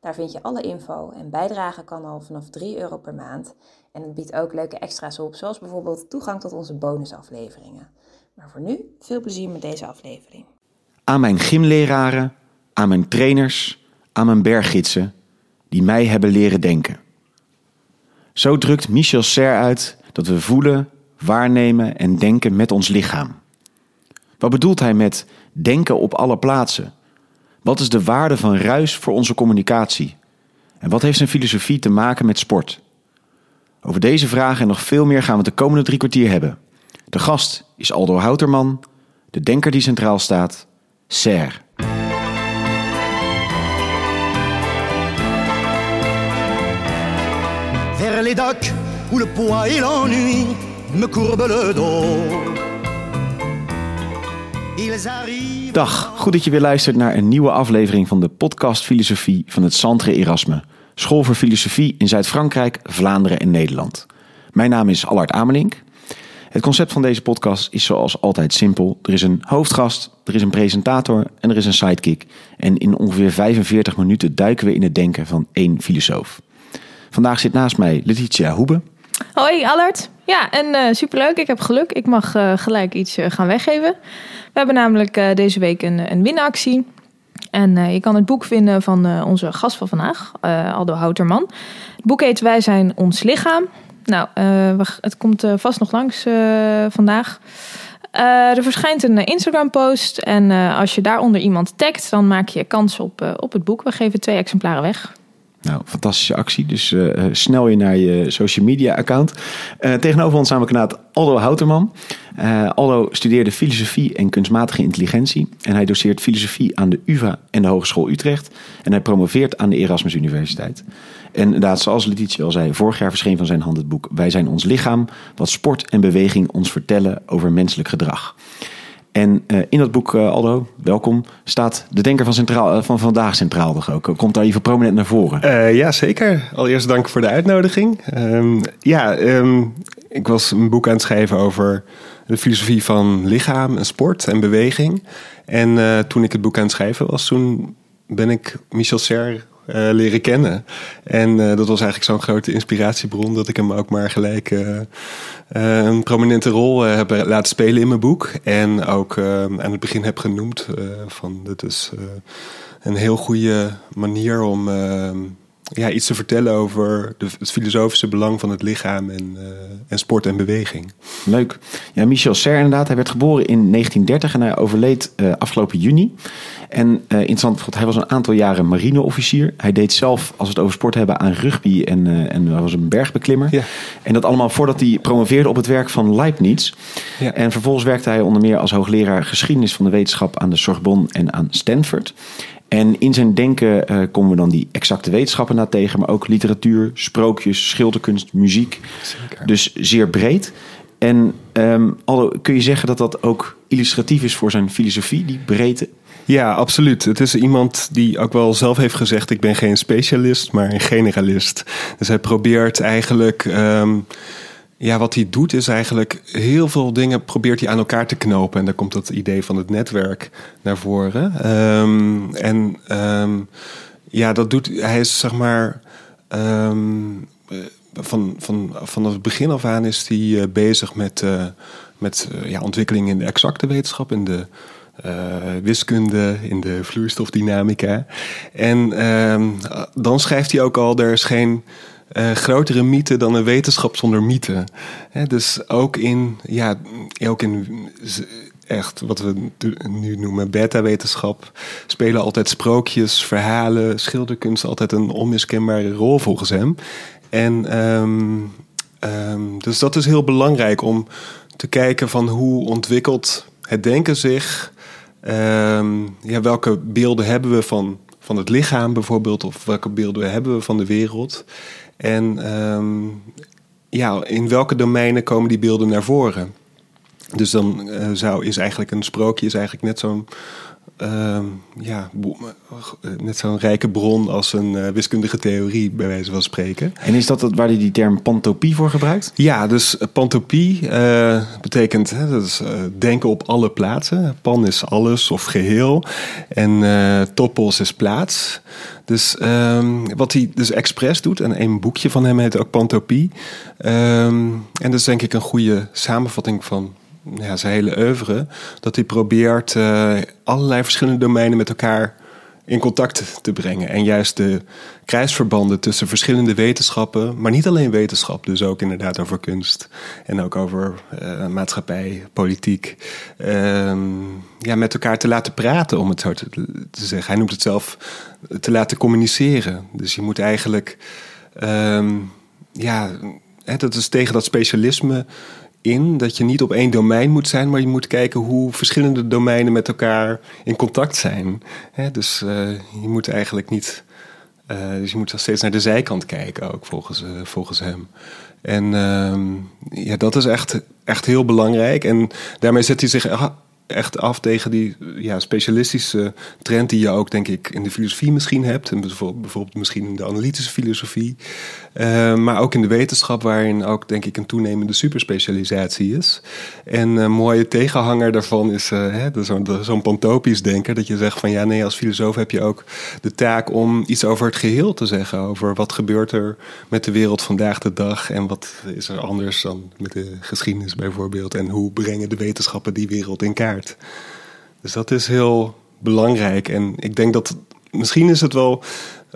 Daar vind je alle info en bijdragen kan al vanaf 3 euro per maand. En het biedt ook leuke extra's op, zoals bijvoorbeeld toegang tot onze bonusafleveringen. Maar voor nu, veel plezier met deze aflevering. Aan mijn gymleraren, aan mijn trainers, aan mijn berggidsen, die mij hebben leren denken. Zo drukt Michel Serre uit dat we voelen, waarnemen en denken met ons lichaam. Wat bedoelt hij met denken op alle plaatsen? Wat is de waarde van ruis voor onze communicatie? En wat heeft zijn filosofie te maken met sport? Over deze vragen en nog veel meer gaan we het de komende drie kwartier hebben. De gast is Aldo Houterman, de denker die centraal staat. Vers les où le poids et l'ennui me le dos. Dag, goed dat je weer luistert naar een nieuwe aflevering van de podcast Filosofie van het Centre Erasme, School voor Filosofie in Zuid-Frankrijk, Vlaanderen en Nederland. Mijn naam is Allard Amelink. Het concept van deze podcast is zoals altijd simpel. Er is een hoofdgast, er is een presentator en er is een sidekick. En in ongeveer 45 minuten duiken we in het denken van één filosoof. Vandaag zit naast mij Letitia Hoebe. Hoi Allard. Ja, en eh, superleuk. Ik heb geluk. Ik mag eh, gelijk iets eh, gaan weggeven. We hebben namelijk deze week een, een winactie. En je kan het boek vinden van onze gast van vandaag, Aldo Houterman. Het boek heet Wij zijn ons lichaam. Nou, het komt vast nog langs vandaag. Er verschijnt een Instagram-post. En als je daaronder iemand tagt, dan maak je kans op, op het boek. We geven twee exemplaren weg. Nou, fantastische actie. Dus eh, eh, snel je naar je social media account. Eh, tegenover ons samen kanaat Aldo Houterman. Eh, Aldo studeerde filosofie en kunstmatige intelligentie. En hij doseert filosofie aan de UvA en de Hogeschool Utrecht. En hij promoveert aan de Erasmus Universiteit. En inderdaad, zoals Letitia al zei, vorig jaar verscheen van zijn hand het boek Wij zijn ons lichaam. Wat sport en beweging ons vertellen over menselijk gedrag. En eh, in dat boek, eh, Aldo, welkom, staat de denker van, centraal, eh, van vandaag centraal toch ook. Komt daar even prominent naar voren. Ja, zeker. Allereerst dank voor de uitnodiging. Ehm, ja, ehm, ik was een boek aan het schrijven over de filosofie van lichaam en sport en beweging. En toen ik het boek aan het schrijven was, toen ben ik Michel Serre leren kennen. En eh, dat was eigenlijk zo'n grote inspiratiebron dat ik hem ook maar gelijk eh, eh, een prominente rol eh, heb laten spelen in mijn boek. En ook eh, aan het begin heb genoemd eh, van dit is eh, een heel goede manier om eh, ja, iets te vertellen over de, het filosofische belang van het lichaam en, eh, en sport en beweging. Leuk. Ja, Michel Serre inderdaad. Hij werd geboren in 1930 en hij overleed eh, afgelopen juni. En eh, interessant, hij was een aantal jaren marineofficier. Hij deed zelf, als we het over sport hebben, aan rugby en, en hij was een bergbeklimmer. Ja. En dat allemaal voordat hij promoveerde op het werk van Leibniz. Ja. En vervolgens werkte hij onder meer als hoogleraar geschiedenis van de wetenschap aan de Sorbonne en aan Stanford. En in zijn denken eh, komen we dan die exacte wetenschappen na tegen, maar ook literatuur, sprookjes, schilderkunst, muziek. Zeker. Dus zeer breed. En ehm, Aldo, kun je zeggen dat dat ook illustratief is voor zijn filosofie, die breedte? Ja, absoluut. Het is iemand die ook wel zelf heeft gezegd: ik ben geen specialist, maar een generalist. Dus hij probeert eigenlijk. ehm, ja, wat hij doet is eigenlijk heel veel dingen probeert hij aan elkaar te knopen. En daar komt dat idee van het netwerk naar voren. Ehm, en ehm, ja, dat doet hij is zeg maar. eh, van, van, vanaf het begin af aan is hij eh, bezig met, eh, met eh, ja, ontwikkeling in de exacte wetenschap, in de wiskunde, in de vloeistofdynamica. En dan schrijft hij ook al: er is geen eh, grotere mythe dan een wetenschap zonder mythe. Dus ook in, ja, ook in echt wat we nu noemen beta-wetenschap spelen altijd sprookjes, verhalen, schilderkunst altijd een onmiskenbare rol volgens hem. En ehm, ehm, dus dat is heel belangrijk om te kijken van hoe ontwikkelt het denken zich. Ehm, ja, welke beelden hebben we van van het lichaam bijvoorbeeld, of welke beelden hebben we van de wereld. En ehm, ja, in welke domeinen komen die beelden naar voren? Dus dan uh, zou, is eigenlijk een sprookje is eigenlijk net zo'n uh, ja, eh, net zo'n rijke bron als een uh, wiskundige theorie, bij wijze van spreken. En is dat waar hij die term pantopie voor gebruikt? Ja, dus pantopie uh, betekent hè, dat is, denken op alle plaatsen. Pan is alles of geheel. En topos is plaats. Dus um, wat hij dus expres doet, en een boekje van hem heet ook Pantopie. Um, en dat is denk ik een goede samenvatting van ja, zijn hele oeuvre, dat hij probeert uh, allerlei verschillende domeinen met elkaar in contact te brengen. En juist de kruisverbanden tussen verschillende wetenschappen, maar niet alleen wetenschap, dus ook inderdaad over kunst en ook over uh, maatschappij, politiek, uh, ja, met elkaar te laten praten, om het zo te, zeggen. Hij noemt het zelf te laten communiceren. Dus je moet eigenlijk, um, ja, dat is tegen dat specialisme in dat je niet op één domein moet zijn, maar je moet kijken hoe verschillende domeinen met elkaar in contact zijn. dus uh, je moet eigenlijk niet. Uh, dus je moet steeds naar de zijkant kijken, ook volgens, uh, volgens hem. En ehm, ja, dat is echt, echt heel belangrijk. En daarmee zet hij zich echt af tegen die ja, specialistische trend die je ook, denk ik, in de filosofie misschien hebt. En bijvoorbeeld misschien in de analytische filosofie. Uh, maar ook in de wetenschap, waarin ook, denk ik, een toenemende superspecialisatie is. En een mooie tegenhanger daarvan is uh, zo'n zo pantopisch denker. Dat je zegt van ja, nee, als filosoof heb je ook de taak om iets over het geheel te zeggen. Over wat gebeurt er met de wereld vandaag de dag. En wat is er anders dan met de geschiedenis bijvoorbeeld. En hoe brengen de wetenschappen die wereld in kaart. Dus dat is heel belangrijk. En ik denk dat misschien is het wel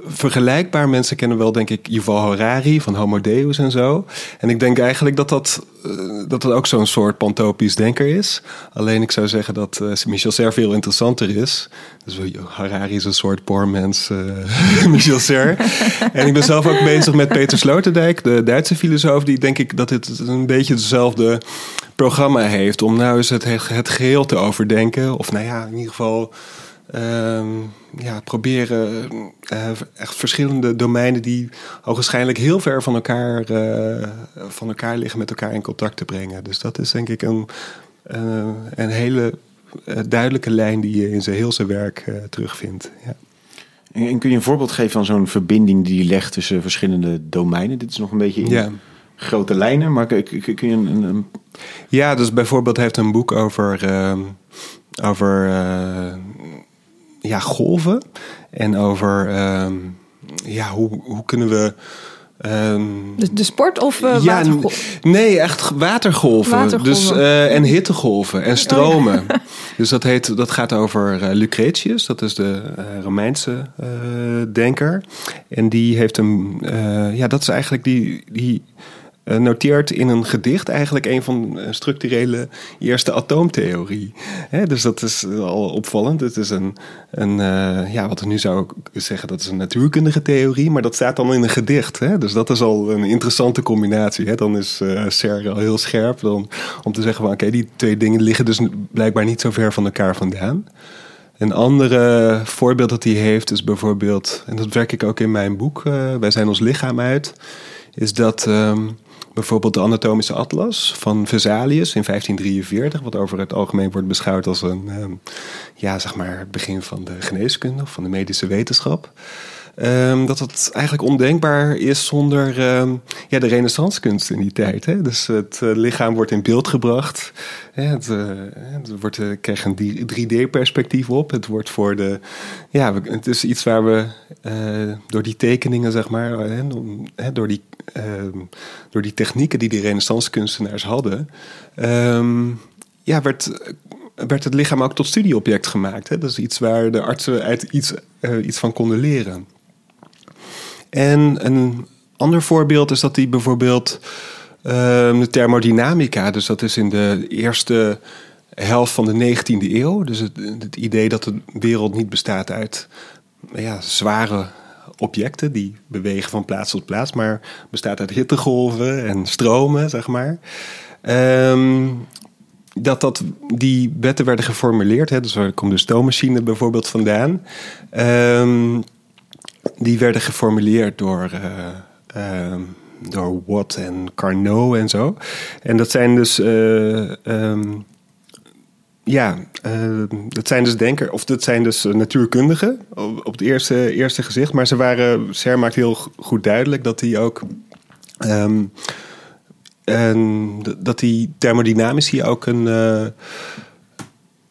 vergelijkbaar. Mensen kennen wel, denk ik, Yuval Harari van Homo Deus en zo. En ik denk eigenlijk dat dat, uh, dat, ook zo'n soort pantopisch denker is. Alleen ik zou zeggen dat uh, Michel Serre veel interessanter is. Dus Harari is een soort poormens uh, Michel Serre. en ik ben zelf ook bezig met Peter Sloterdijk, de Duitse filosoof. Die denk ik dat dit een beetje dezelfde programma heeft. Om nou eens het, het geheel te overdenken. Of nou ja, in ieder geval uh, ja, proberen uh, echt verschillende domeinen die waarschijnlijk heel ver van elkaar, uh, van elkaar liggen, met elkaar in contact te brengen. Dus dat is denk ik een, uh, een hele duidelijke lijn die je in zijn heel zijn werk terugvindt. Ja. En kun je een voorbeeld geven van zo'n verbinding die je legt tussen verschillende domeinen? Dit is nog een beetje in ja. Grote lijnen, maar kun je een, een, Ja, dus bijvoorbeeld heeft een boek over, ehm, over ja, golven. En over um, ja, hoe, hoe kunnen we. Um, de, de, sport of uh, ja, Nee, echt watergolven. watergolven. Dus, uh, en hittegolven en stromen. Oh, ja. dus dat, heet, dat gaat over uh, Lucretius, dat is de Romeinse denker. En die heeft een. ja, dat is eigenlijk die. die uh, noteert in een gedicht eigenlijk een van de structurele eerste atoomtheorie. Dus dat is al opvallend. Het is een, een uh, ja, wat we nu zou zeggen, dat is een natuurkundige theorie, maar dat staat dan in een gedicht. Dus dat is al een interessante combinatie. Dan is uh, Serre al heel scherp dan, om te zeggen van oké, die twee dingen liggen dus blijkbaar niet zo ver van elkaar vandaan. Een andere voorbeeld dat hij heeft is bijvoorbeeld, en dat werk ik ook in mijn boek, Wij zijn ons lichaam uit, is dat um, bijvoorbeeld de Anatomische Atlas van Vesalius in 1543, wat over het algemeen wordt beschouwd als een, um, ja, zeg maar het begin van de geneeskunde of van de medische wetenschap. Um, dat het eigenlijk ondenkbaar is zonder um, ja, de renaissancekunst in die tijd. Hè? Dus het uh, lichaam wordt in beeld gebracht. Hè? Het, het wordt, uh, krijgt een 3D-perspectief op. Het wordt voor de. Ja, het is iets waar we door die tekeningen, zeg maar, hè, door, die, ehm, door die technieken die die renaissance-kunstenaars hadden. ja, werd werd het lichaam ook tot studieobject gemaakt. Hè? Dat is iets waar de artsen uit iets, iets van konden leren. En een ander voorbeeld is dat hij bijvoorbeeld uh, de thermodynamica, dus dat is in de eerste helft van de 19e eeuw, dus het, idee dat de wereld niet bestaat uit ja, zware objecten die bewegen van plaats tot plaats, maar bestaat uit hittegolven en stromen, zeg maar. Um, dat, dat die wetten werden geformuleerd. Hè, dus waar komt de stoommachine bijvoorbeeld vandaan. Ehm, die werden geformuleerd door, uh, door Watt en Carnot en zo. En dat zijn dus. Uh, um, ja, uh, dat zijn dus denker, of dat zijn dus natuurkundigen op, het eerste, eerste gezicht. Maar ze waren, Ser maakt heel goed duidelijk dat die ook. En dat die thermodynamici ook een,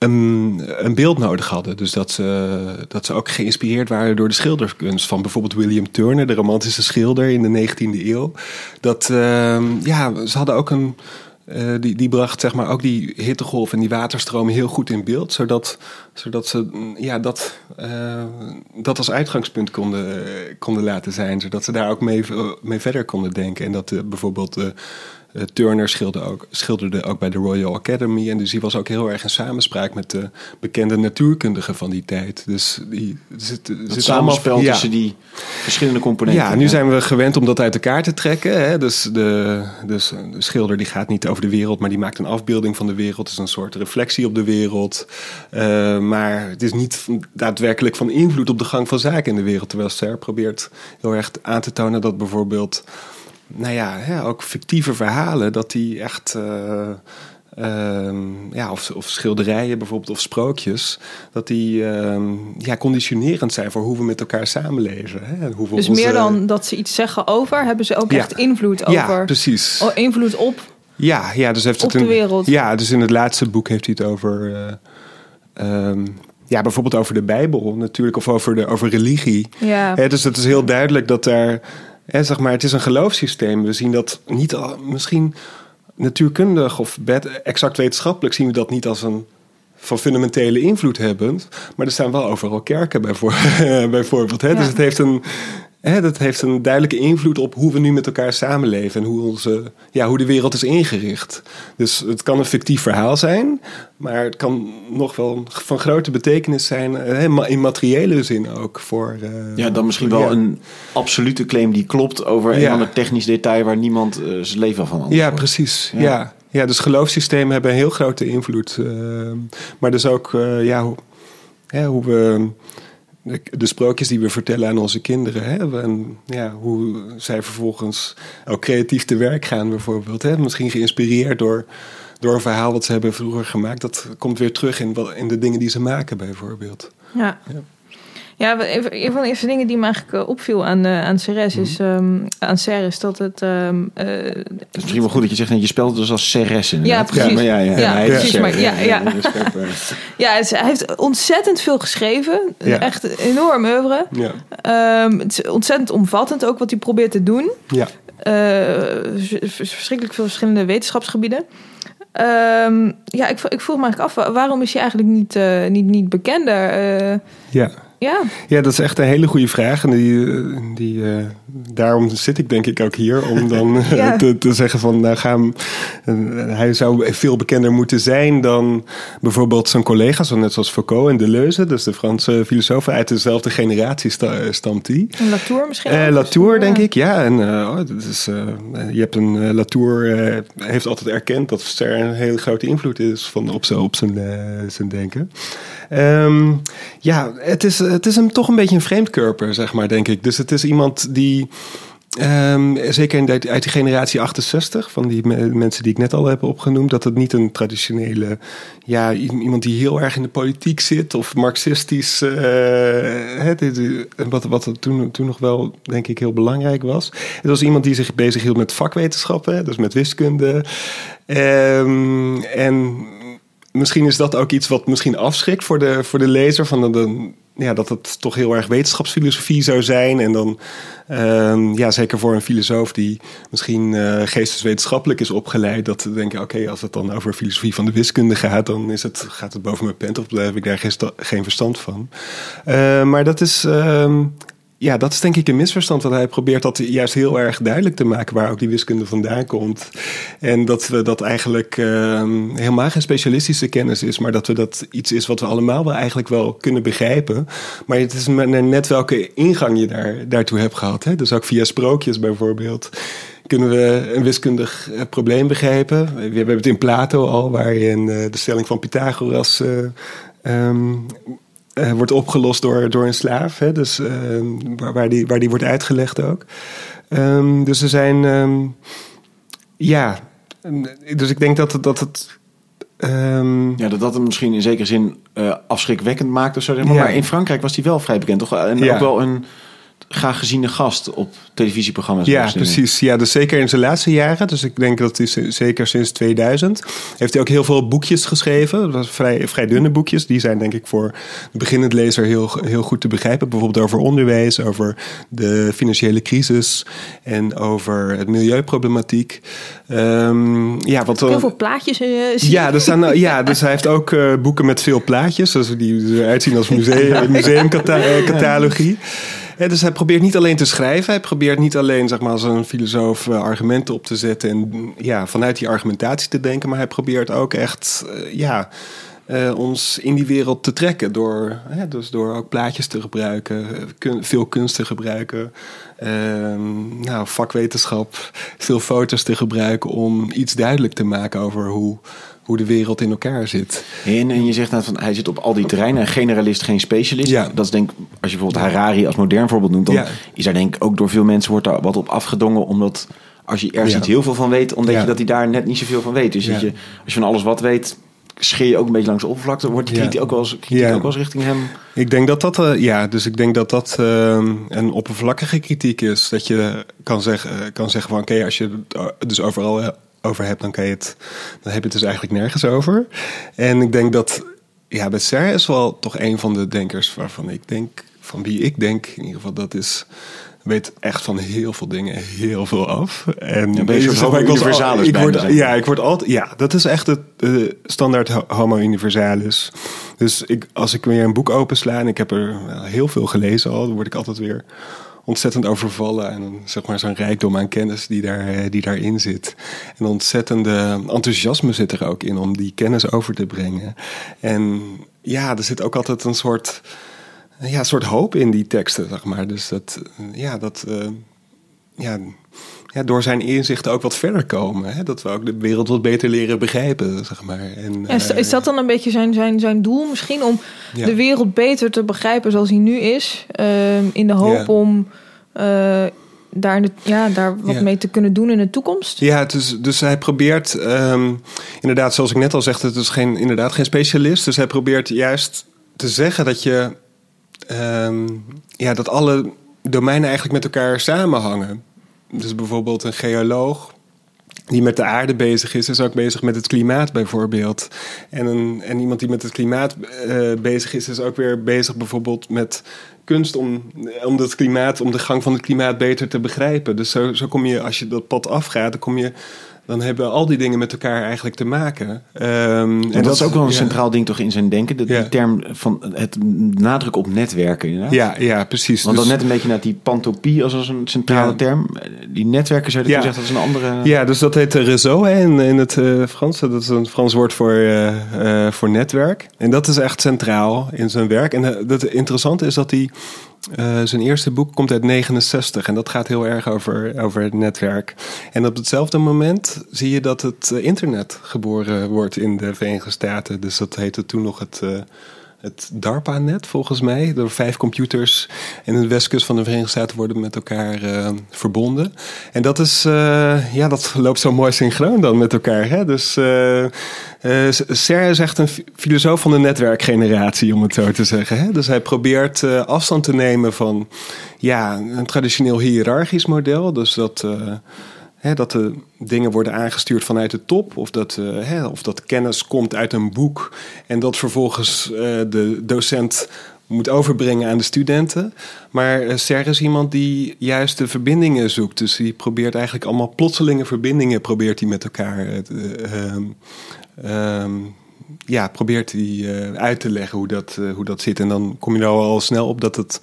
een, een, beeld nodig hadden. Dus dat ze, dat ze ook geïnspireerd waren door de schilderkunst van bijvoorbeeld William Turner, de romantische schilder in de 19e eeuw. Dat, uh, ja, ze hadden ook een. Uh, die, die bracht zeg maar ook die hittegolf en die waterstromen heel goed in beeld. Zodat, zodat ze ja, dat, uh, dat als uitgangspunt konden, konden laten zijn. Zodat ze daar ook mee, mee verder konden denken. En dat bijvoorbeeld uh, Turner schilderde ook, schilderde ook bij de Royal Academy. En dus die was ook heel erg in samenspraak met de bekende natuurkundigen van die tijd. Dus die, zit, het zit samenspel allemaal, tussen ja. die verschillende componenten. Ja, nu zijn we gewend om dat uit elkaar te trekken. Hè? Dus, de, dus de schilder die gaat niet over de wereld, maar die maakt een afbeelding van de wereld. Het is een soort reflectie op de wereld. Uh, maar het is niet daadwerkelijk van invloed op de gang van zaken in de wereld. Terwijl Ser probeert heel erg aan te tonen dat bijvoorbeeld nou ja, hè, ook fictieve verhalen, dat die echt. Uh, uh, ja, of, of, schilderijen bijvoorbeeld, of sprookjes, dat die uh, ja, conditionerend zijn voor hoe we met elkaar samenleven. Hè? Hoe we dus onze... meer dan dat ze iets zeggen over, hebben ze ook ja. echt invloed over. Ja, precies. Oh, invloed op. Ja, ja, dus heeft op het een, de wereld. Ja, dus in het laatste boek heeft hij het over. Um, ja, bijvoorbeeld over de Bijbel natuurlijk, of over, de, over religie. Ja. Hè, dus het is heel duidelijk dat daar Hè, zeg maar, het is een geloofssysteem. We zien dat niet al, misschien natuurkundig of exact wetenschappelijk zien we dat niet als een van fundamentele invloed hebbend. Maar er staan wel overal kerken bijvoorbeeld. Hè? Ja. Dus het heeft een, Hè, dat heeft een duidelijke invloed op hoe we nu met elkaar samenleven en hoe, onze, ja, hoe de wereld is ingericht. Dus het kan een fictief verhaal zijn, maar het kan nog wel van grote betekenis zijn, hè, in materiële zin ook. Voor, uh, ja, dan misschien wel ja. een absolute claim die klopt over ja. een ander technisch detail waar niemand uh, zijn leven van Ja, wordt. precies. Ja. ja. Ja. dus geloofssystemen hebben een heel grote invloed. Uh, maar dus ook ja, hoe, hoe we de, de, sprookjes die we vertellen aan onze kinderen. Hè? En ja, hoe zij vervolgens ook creatief te werk gaan, bijvoorbeeld. Hè? Misschien geïnspireerd door, door een verhaal wat ze hebben vroeger gemaakt. Dat komt weer terug in, in de dingen die ze maken, bijvoorbeeld. Ja. ja. Ja, een van de eerste dingen die me eigenlijk eh, opviel aan, uh, aan Ceres is, um, aan Ceres dat het... Um, uh, het is misschien wel goed dat je zegt, je spelt het dus als Ceres Ja, precies. Ja, maar ja, ja, ja, precies. Maar, ja, ja. ja, hij heeft ontzettend veel geschreven. Echt een enorm oeuvre. Ja. Um, het is ontzettend omvattend ook wat hij probeert te doen. Ja. Uh, verschrikkelijk veel verschillende wetenschapsgebieden. Um, ja, ik, ik vroeg me eigenlijk af, waarom is hij eigenlijk niet, uh, niet, niet bekender? Uh, ja. Ja. ja, dat is echt een hele goede vraag. En die, die, uh, daarom zit ik denk ik ook hier. Om dan ja. te, te, zeggen van, nou gaan, hij zou veel bekender moeten zijn dan bijvoorbeeld zijn collega's. Net zoals Foucault en Deleuze. Dus de Franse filosofen uit dezelfde generatie stamt die. En Latour misschien uh, Latour denk ik, ja. En uh, dus, je hebt een, Latour heeft altijd erkend dat er een hele grote invloed is van, op, zijn, op zijn, zijn denken. Um, ja, het is, het is hem toch een beetje een vreemdkörper, zeg maar, denk ik. Dus het is iemand die. Um, zeker de, uit die generatie 68, van die me, mensen die ik net al heb opgenoemd, dat het niet een traditionele, ja, iemand die heel erg in de politiek zit of marxistisch, dit, wat, wat toen, toen nog wel, denk ik, heel belangrijk was. Het was iemand die zich bezig hield met vakwetenschappen, dus met wiskunde. Um, en misschien is dat ook iets wat misschien afschrikt voor de, voor de lezer. Van de, de ja, dat het toch heel erg wetenschapsfilosofie zou zijn. En dan, um, ja, zeker voor een filosoof die misschien uh, geesteswetenschappelijk is opgeleid, dat te denken, oké, als het dan over filosofie van de wiskunde gaat, dan is het, gaat het boven mijn pent of heb ik daar geen, geen verstand van. Uh, maar dat is, um, ja, dat is denk ik een misverstand. Want hij probeert dat juist heel erg duidelijk te maken waar ook die wiskunde vandaan komt. En dat we dat eigenlijk uh, helemaal geen specialistische kennis is, maar dat we dat iets is wat we allemaal wel eigenlijk wel kunnen begrijpen. Maar het is net welke ingang je daar, daartoe hebt gehad. Hè? Dus ook via sprookjes bijvoorbeeld kunnen we een wiskundig eh, probleem begrijpen. We hebben het in Plato al, waarin uh, de stelling van Pythagoras uh, um, wordt opgelost door, door een slaaf. Hè? Dus, ehm, waar, waar, die, waar die wordt uitgelegd ook. Um, dus er zijn, ja, dus ik denk dat, het, dat het Um, ja, dat dat hem misschien in zekere zin uh, afschrikwekkend maakt of zo. Zeg maar. Ja. maar in Frankrijk was hij wel vrij bekend, toch? En ja. ook wel een graag geziene gast op televisieprogramma's. Ja, precies. Ja, dus zeker in zijn laatste jaren. Dus ik denk dat hij zeker sinds 2000 heeft hij ook heel veel boekjes geschreven. Dat was vrij, vrij dunne boekjes. Die zijn denk ik voor de beginnend lezer heel, heel goed te begrijpen. Bijvoorbeeld over onderwijs, over de financiële crisis en over het milieuproblematiek. Um, ja, wat heel veel plaatjes. Uh, ja, er staan, ja, dus hij heeft ook uh, boeken met veel plaatjes. Dus die eruit zien als museum, museumcatalogie. Dus hij probeert niet alleen te schrijven, hij probeert niet alleen zeg maar, als een filosoof uh, argumenten op te zetten en ja, vanuit die argumentatie te denken, maar hij probeert ook echt uh, ja, uh, ons in die wereld te trekken door, dus door ook plaatjes te gebruiken, veel kunst te gebruiken, nou, vakwetenschap, veel foto's te gebruiken om iets duidelijk te maken over hoe hoe de wereld in elkaar zit. En, en je zegt nou van hij zit op al die terreinen, een generalist, geen specialist. Ja. Dat is denk als je bijvoorbeeld Harari als modern voorbeeld noemt, dan is daar denk ik ook door veel mensen wordt daar wat op afgedongen, omdat als je ergens niet heel veel van weet, omdat je dat hij daar net niet zoveel van weet. Dus dat je, als je van alles wat weet, scheer je ook een beetje langs de oppervlakte, wordt die kritiek ook wel eens, kritiek ook wel eens richting hem. Ik denk dat dat, uh, ja, dus ik denk dat dat uh, een oppervlakkige kritiek is. Dat je kan zeggen, kan zeggen van oké, als je het dus overal over hebt, dan, kan je het, dan heb je het dus eigenlijk nergens over. En ik denk dat, ja, Besser is wel toch een van de denkers waarvan ik denk, van wie ik denk, in ieder geval dat is weet echt van heel veel dingen heel veel af. En ja, ben je homo universalis ik word, Ja, ik word altijd. Ja, dat is echt het uh, standaard homo universalis. Dus ik, als ik weer een boek opensla en ik heb er heel veel gelezen al, dan word ik altijd weer ontzettend overvallen. En zeg maar zo'n rijkdom aan kennis die, daar, eh, die daarin zit. En ontzettende enthousiasme zit er ook in om die kennis over te brengen. En ja, er zit ook altijd een soort, ja, een soort hoop in die teksten, zeg maar. Dus dat, ja, dat, uh, ja, ja, door zijn inzichten ook wat verder komen. Hè? Dat we ook de wereld wat beter leren begrijpen, zeg maar. En, is, is, dat dan een beetje zijn, zijn, zijn doel misschien? Om de wereld beter te begrijpen zoals hij nu is? Uh, in de hoop om... Uh, daar, de, ja, daar wat mee te kunnen doen in de toekomst? Ja, dus, dus hij probeert, um, inderdaad, zoals ik net al zeg, het is geen, inderdaad geen specialist. Dus hij probeert juist te zeggen dat je, um, ja, dat alle domeinen eigenlijk met elkaar samenhangen. Dus bijvoorbeeld een geoloog die met de aarde bezig is, is ook bezig met het klimaat bijvoorbeeld. En, een, en iemand die met het klimaat uh, bezig is, is ook weer bezig bijvoorbeeld met kunst om, om, het klimaat, om de gang van het klimaat beter te begrijpen. Dus zo, zo kom je, als je dat pad afgaat, dan kom je dan hebben al die dingen met elkaar eigenlijk te maken. Um, en dat, dat, is ook wel een centraal ding toch in zijn denken. De, Die term van het nadruk op netwerken. Inderdaad. Ja, ja, precies. Want dus, dan net een beetje naar die pantopie als, als een centrale term. Die netwerken zou je zeggen, dat is een andere... Ja, dus dat heet réseau hè, in, in het uh, Frans. Dat is een Frans woord voor, uh, uh, voor netwerk. En dat is echt centraal in zijn werk. En het interessante is dat hij uh, zijn eerste boek komt uit 69 en dat gaat heel erg over, over het netwerk. En op hetzelfde moment zie je dat het uh, internet geboren wordt in de Verenigde Staten. Dus dat heette toen nog het, uh, het DARPA-net, volgens mij. Door vijf computers in de westkust van de Verenigde Staten worden met elkaar verbonden. En dat is, ja, dat loopt zo mooi synchroon dan met elkaar. Hè? Dus uh, Serre is echt een filosoof van de netwerkgeneratie, om het zo te zeggen. Hè? Dus hij probeert afstand te nemen van ja, een traditioneel hiërarchisch model. Dus dat, dat de dingen worden aangestuurd vanuit de top. Of dat, hè, of dat kennis komt uit een boek. En dat vervolgens de docent moet overbrengen aan de studenten. Maar Serre is iemand die juist de verbindingen zoekt. Dus die probeert eigenlijk allemaal plotselinge verbindingen probeert hij met elkaar uh, um, ja, probeert hij uit te leggen hoe dat, hoe dat zit. En dan kom je nou al snel op dat het,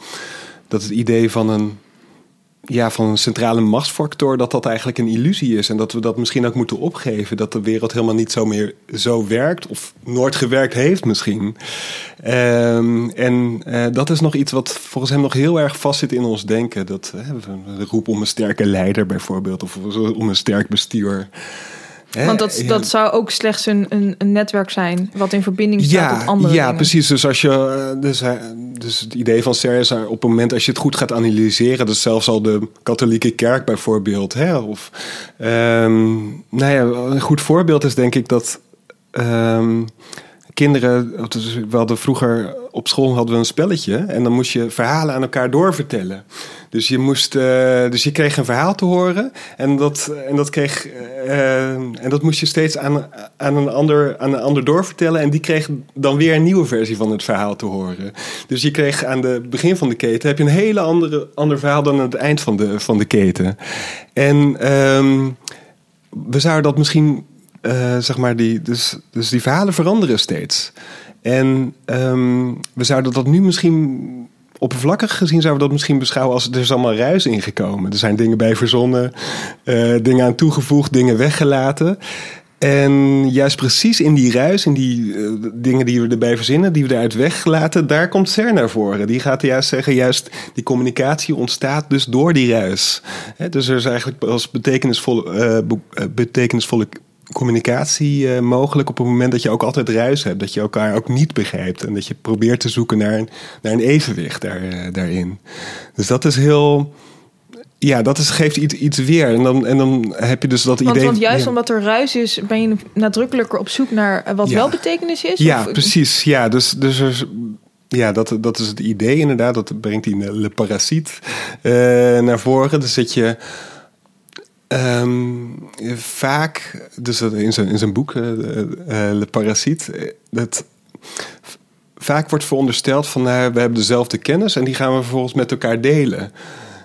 dat het idee van een ja, van een centrale machtsfactor, dat dat eigenlijk een illusie is. En dat we dat misschien ook moeten opgeven. Dat de wereld helemaal niet zo meer zo werkt. Of nooit gewerkt heeft misschien. Ehm, en eh, dat is nog iets wat volgens hem nog heel erg vastzit in ons denken. Dat, we roepen om een sterke leider bijvoorbeeld. Of om een sterk bestuur. Want dat, dat zou ook slechts een, een, een, netwerk zijn wat in verbinding staat ja, met andere Ja, dingen. precies. Dus, als je, eh, dus, dus het idee van Ser is op het moment als je het goed gaat analyseren, dus zelfs al de katholieke kerk bijvoorbeeld, hè, of um, nou ja, een goed voorbeeld is denk ik dat um, kinderen, we hadden vroeger op school hadden we een spelletje en dan moest je verhalen aan elkaar doorvertellen. Dus je, moest, uh, dus je kreeg een verhaal te horen en dat, en dat, kreeg, uh, en dat moest je steeds aan, aan, een ander, aan een ander doorvertellen. En die kreeg dan weer een nieuwe versie van het verhaal te horen. Dus je kreeg aan het begin van de keten heb je een hele andere ander verhaal dan aan het eind van de, van de keten. En um, we zouden dat misschien, uh, zeg maar, die, dus, dus die verhalen veranderen steeds. En um, we zouden dat nu misschien oppervlakkig gezien zouden we dat misschien beschouwen als er is allemaal ruis ingekomen. Er zijn dingen bij verzonnen, uh, dingen aan toegevoegd, dingen weggelaten. En juist precies in die ruis, in die uh, dingen die we erbij verzinnen, die we eruit weggelaten, daar komt CERN naar voren. Die gaat juist zeggen, juist die communicatie ontstaat dus door die ruis. Dus er is eigenlijk als betekenisvolle, betekenisvolle communicatie uh, mogelijk op het moment dat je ook altijd ruis hebt. Dat je elkaar ook niet begrijpt. En dat je probeert te zoeken naar een, naar een evenwicht daar, uh, daarin. Dus dat is heel. Ja, dat is, geeft iets, iets weer. En dan, en dan heb je dus dat want, idee. Want juist ja. omdat er ruis is, ben je nadrukkelijker op zoek naar wat Ja. wel betekenis is? Ja, Of- precies. Ja, dus, dus er ja, dat, dat is het idee inderdaad. Dat brengt die Le Parasiet eh, naar voren. Dus dat je ehm, vaak, dus in zijn, in zijn boek eh, Le Parasiet, eh, dat vaak wordt verondersteld van nou, we hebben dezelfde kennis en die gaan we vervolgens met elkaar delen.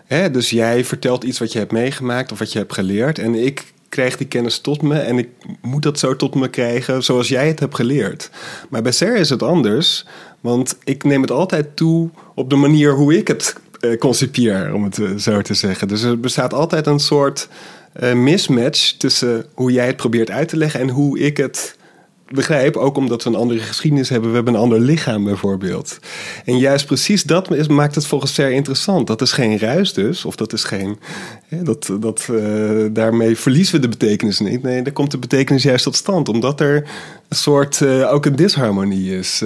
Hè, dus jij vertelt iets wat je hebt meegemaakt of wat je hebt geleerd en ik krijg die kennis tot me en ik moet dat zo tot me krijgen zoals jij het hebt geleerd. Maar bij Ser is het anders, want ik neem het altijd toe op de manier hoe ik het eh, concipieer, om het eh, zo te zeggen. Dus er bestaat altijd een soort eh, mismatch tussen hoe jij het probeert uit te leggen en hoe ik het begrijp, ook omdat we een andere geschiedenis hebben. We hebben een ander lichaam bijvoorbeeld. En juist precies dat is, maakt het volgens Ser interessant. Dat is geen ruis dus, of dat is geen... Dat, dat, daarmee verliezen we de betekenis niet. Nee, daar komt de betekenis juist tot stand. Omdat er een soort, ook een disharmonie is.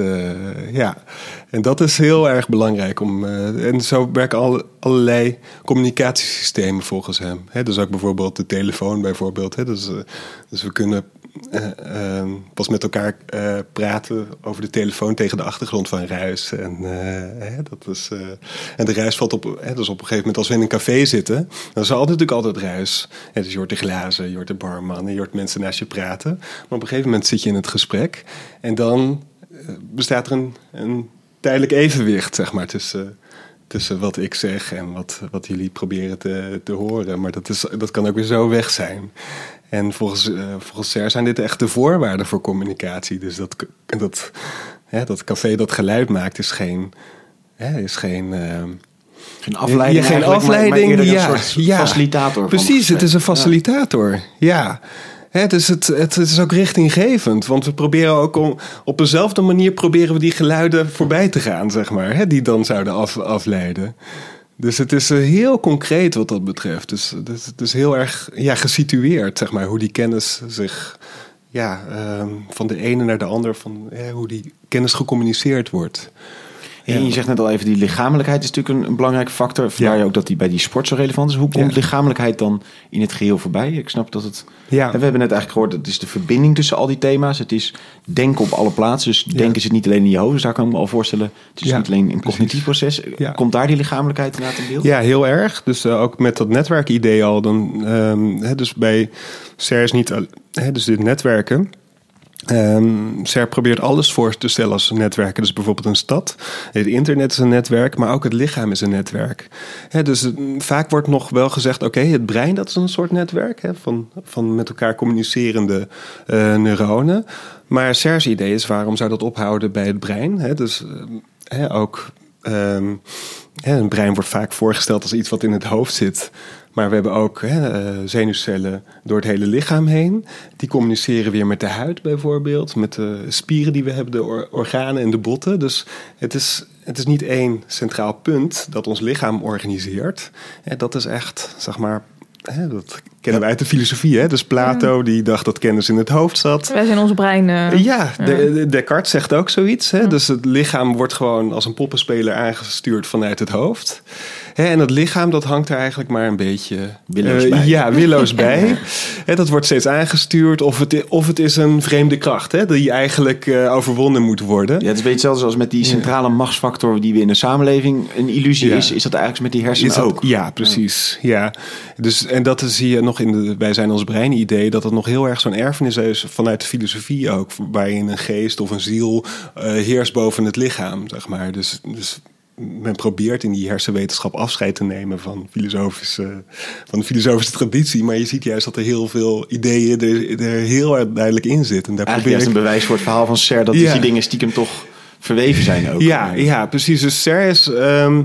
ja, en dat is heel erg belangrijk. Om, eh, en zo werken al, allerlei communicatiesystemen volgens hem. Hè, dus ook bijvoorbeeld de telefoon bijvoorbeeld. Dus, eh, dus we kunnen eh, eh, pas met elkaar praten over de telefoon tegen de achtergrond van ruis. En, dat is, en de ruis valt op, dus op een gegeven moment als we in een café zitten, dan is er altijd natuurlijk altijd ruis. Hè, dus je hoort de glazen, je de barman, je hoort mensen naast je praten. Maar op een gegeven moment zit je in het gesprek en dan bestaat er een tijdelijk evenwicht, zeg maar, tussen tussen wat ik zeg en wat, wat jullie proberen te, te horen. Maar dat, is, dat kan ook weer zo weg zijn. En volgens, eh, volgens Ser zijn dit echt de voorwaarden voor communicatie. Dus dat, dat, hè, dat café dat geluid maakt is geen... Hè, is geen eh, Geen afleiding, ja, geen eigenlijk, maar- maar afleiding. ja, een soort ja. facilitator. Precies, het is een facilitator. Ja. Dus het, het, is ook richtinggevend. Want we proberen ook om, op dezelfde manier proberen we die geluiden voorbij te gaan, zeg maar. Die dan zouden af, afleiden. Dus het is eh, heel concreet wat dat betreft. Dus dus het is heel erg ja, gesitueerd, zeg maar, hoe die kennis zich ja, ehm, van de ene naar de ander, van ja, hoe die kennis gecommuniceerd wordt. En je zegt net al even, die lichamelijkheid is natuurlijk een, een belangrijke factor. Vandaar Ja. ook dat die bij die sport zo relevant is. Hoe komt lichamelijkheid dan in het geheel voorbij? Ik snap dat het... Ja. We hebben net eigenlijk gehoord, het is de verbinding tussen al die thema's. Het is denken op alle plaatsen. Dus denken zit niet alleen in je hoofd. Dus daar kan ik me al voorstellen. Het is niet alleen een cognitief proces. Ja. Komt daar die lichamelijkheid inderdaad in beeld? Ja, heel erg. Dus eh, ook met dat netwerkidee al. Dan, ehm, dus bij SER is niet... dus dit netwerken... SER probeert alles voor te stellen als netwerken. Dus bijvoorbeeld een stad. Het internet is een netwerk, maar ook het lichaam is een netwerk. Dus eh, vaak wordt nog wel gezegd... oké, het brein dat is een soort netwerk... Van, van met elkaar communicerende eh, neuronen. Maar SER's idee is... waarom zou dat ophouden bij het brein? Hè? Dus eh, ook ehm, een brein wordt vaak voorgesteld als iets wat in het hoofd zit. Maar we hebben ook hè, eh, zenuwcellen door het hele lichaam heen. Die communiceren weer met de huid bijvoorbeeld, met de spieren die we hebben, de or- organen en de botten. Dus het is, het is niet één centraal punt dat ons lichaam organiseert. Dat is echt, zeg maar, dat kennen we uit de filosofie. Hè? Dus Plato die dacht dat kennis in het hoofd zat. Wij zijn ons brein. eh, Ja, de, de- Descartes zegt ook zoiets. Hè? Dus het lichaam wordt gewoon als een poppenspeler aangestuurd vanuit het hoofd. Hè, en het lichaam dat hangt er eigenlijk maar een beetje... Willoos eh, bij. Ja, willoos bij. Hè, dat wordt steeds aangestuurd. Of het, of het is een vreemde kracht hè, die eigenlijk eh, overwonnen moet worden. Ja, het is een beetje hetzelfde als met die centrale machtsfactor die we in de samenleving een illusie Ja. is. Is dat eigenlijk met die hersenen Is dat- ook? Ja, precies. Ja. Dus, en dat zie je nog in de Wij zijn ons brein idee, dat het nog heel erg zo'n erfenis is vanuit de filosofie ook, waarin een geest of een ziel eh, heerst boven het lichaam, zeg maar. Dus, dus men probeert in die hersenwetenschap afscheid te nemen van, filosofische, van de filosofische traditie, maar je ziet juist dat er heel veel ideeën er, er heel erg duidelijk in zitten. En daar Eigenlijk probeer juist ik een bewijs voor het verhaal van Ser dat Ja. die dingen stiekem toch verweven zijn ook. Ja, ja precies. Dus SER is. ehm,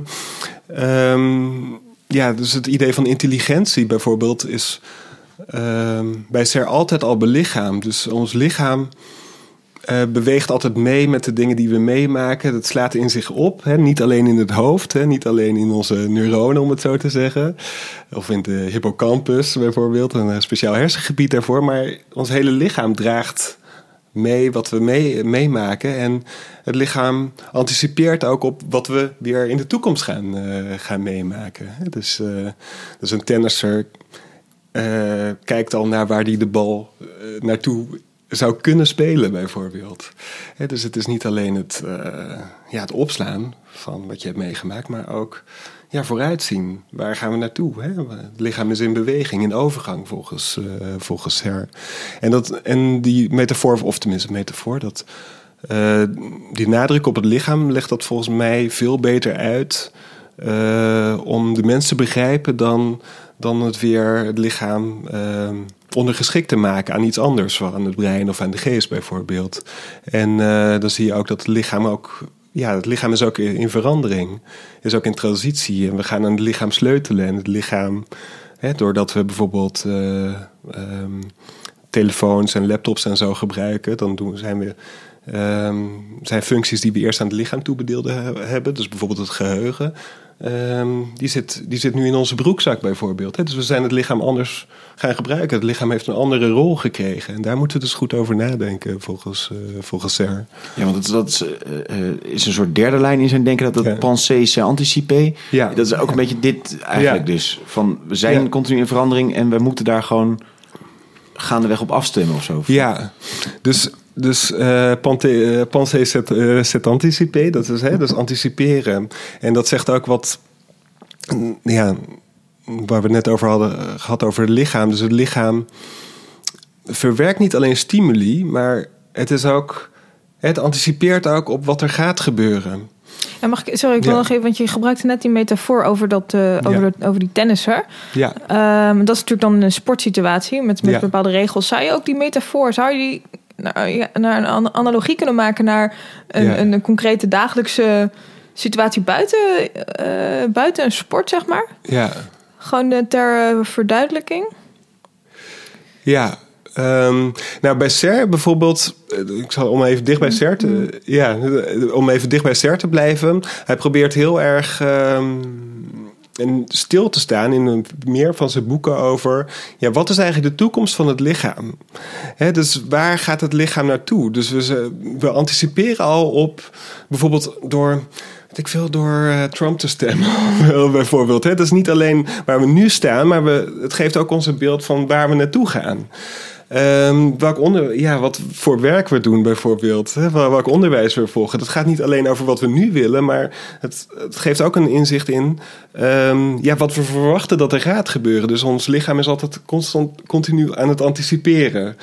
ja, dus het idee van intelligentie bijvoorbeeld is ehm, bij SER altijd al belichaamd. Dus ons lichaam eh, beweegt altijd mee met de dingen die we meemaken. Dat slaat in zich op. Hè? Niet alleen in het hoofd, hè? niet alleen in onze neuronen, om het zo te zeggen. Of in de hippocampus bijvoorbeeld, een eh, speciaal hersengebied daarvoor. Maar ons hele lichaam draagt mee wat we mee, meemaken. En het lichaam anticipeert ook op wat we weer in de toekomst gaan, eh, gaan meemaken. Dus, eh, dus een tennisser eh, kijkt al naar waar hij de bal naartoe zou kunnen spelen, bijvoorbeeld. Dus het is niet alleen het, eh, ja, het opslaan van wat je hebt meegemaakt, maar ook ja, vooruitzien. Waar gaan we naartoe? Het lichaam is in beweging, in overgang volgens, eh volgens Her. En, dat, en die metafoor, of tenminste metafoor, dat, eh, die nadruk op het lichaam legt dat volgens mij veel beter uit om de mens te begrijpen dan, dan het weer het lichaam eh, ondergeschikt te maken aan iets anders, aan het brein of aan de geest bijvoorbeeld. En eh, dan zie je ook dat het lichaam ook. Ja, het lichaam is ook in verandering, is ook in transitie. En we gaan aan het lichaam sleutelen. En het lichaam, hè, doordat we bijvoorbeeld eh, ehm, telefoons en laptops en zo gebruiken, dan doen, zijn we ehm, zijn functies die we eerst aan het lichaam toebedeeld he- hebben. Dus bijvoorbeeld het geheugen. Ehm, die, zit, die zit nu in onze broekzak bijvoorbeeld. Hè? Dus we zijn het lichaam anders gaan gebruiken. Het lichaam heeft een andere rol gekregen. En daar moeten we dus goed over nadenken volgens, eh volgens Ser. Ja, want dat, dat is, eh, eh, is een soort derde lijn in zijn denken. Dat het Ja. pensée c'est anticiper. Ja. Dat is ook een beetje dit eigenlijk Ja. dus. Van, we zijn Ja. continu in verandering en we moeten daar gewoon gaandeweg op afstemmen of zo. Ja, dus, dus pensée c'est, eh, c'est anticiper, dat is, hè, is anticiperen. En dat zegt ook wat, ja, waar we het net over hadden eh, gehad over het lichaam. Dus het lichaam verwerkt niet alleen stimuli, maar het is ook, het anticipeert ook op wat er gaat gebeuren. En mag ik, sorry, ik wil Ja. nog even, want je gebruikte net die metafoor over, dat, eh, over, Ja. dat- over die tennisser. Ja, Ehm, dat is natuurlijk dan een sportsituatie met, met Ja. bepaalde regels. Zou je ook die metafoor, zou je die naar, ja, naar een an- analogie kunnen maken naar een, Ja. een, concrete dagelijkse situatie buiten, eh, buiten een sport, zeg maar? ja. Gewoon eh, ter eh, verduidelijking. Ja, ehm, nou bij Ser bijvoorbeeld, ik zal om even dicht bij Ser te, ja, eh, om even dicht bij Ser te blijven. Hij probeert heel erg ehm, en stil te staan in meer van zijn boeken over, ja, wat is eigenlijk de toekomst van het lichaam? Hè, dus waar gaat het lichaam naartoe? Dus we, we anticiperen al op, bijvoorbeeld door ik veel, door eh, Trump te stemmen, bijvoorbeeld. Hè? Dat is niet alleen waar we nu staan, maar we, het geeft ook ons een beeld van waar we naartoe gaan. Ehm, welk onder, ja, wat voor werk we doen bijvoorbeeld. Hè? Wel- Welk onderwijs we volgen. Dat gaat niet alleen over wat we nu willen, maar het, het geeft ook een inzicht in ehm, ja, wat we verwachten dat er gaat gebeuren. Dus ons lichaam is altijd constant, continu aan het anticiperen.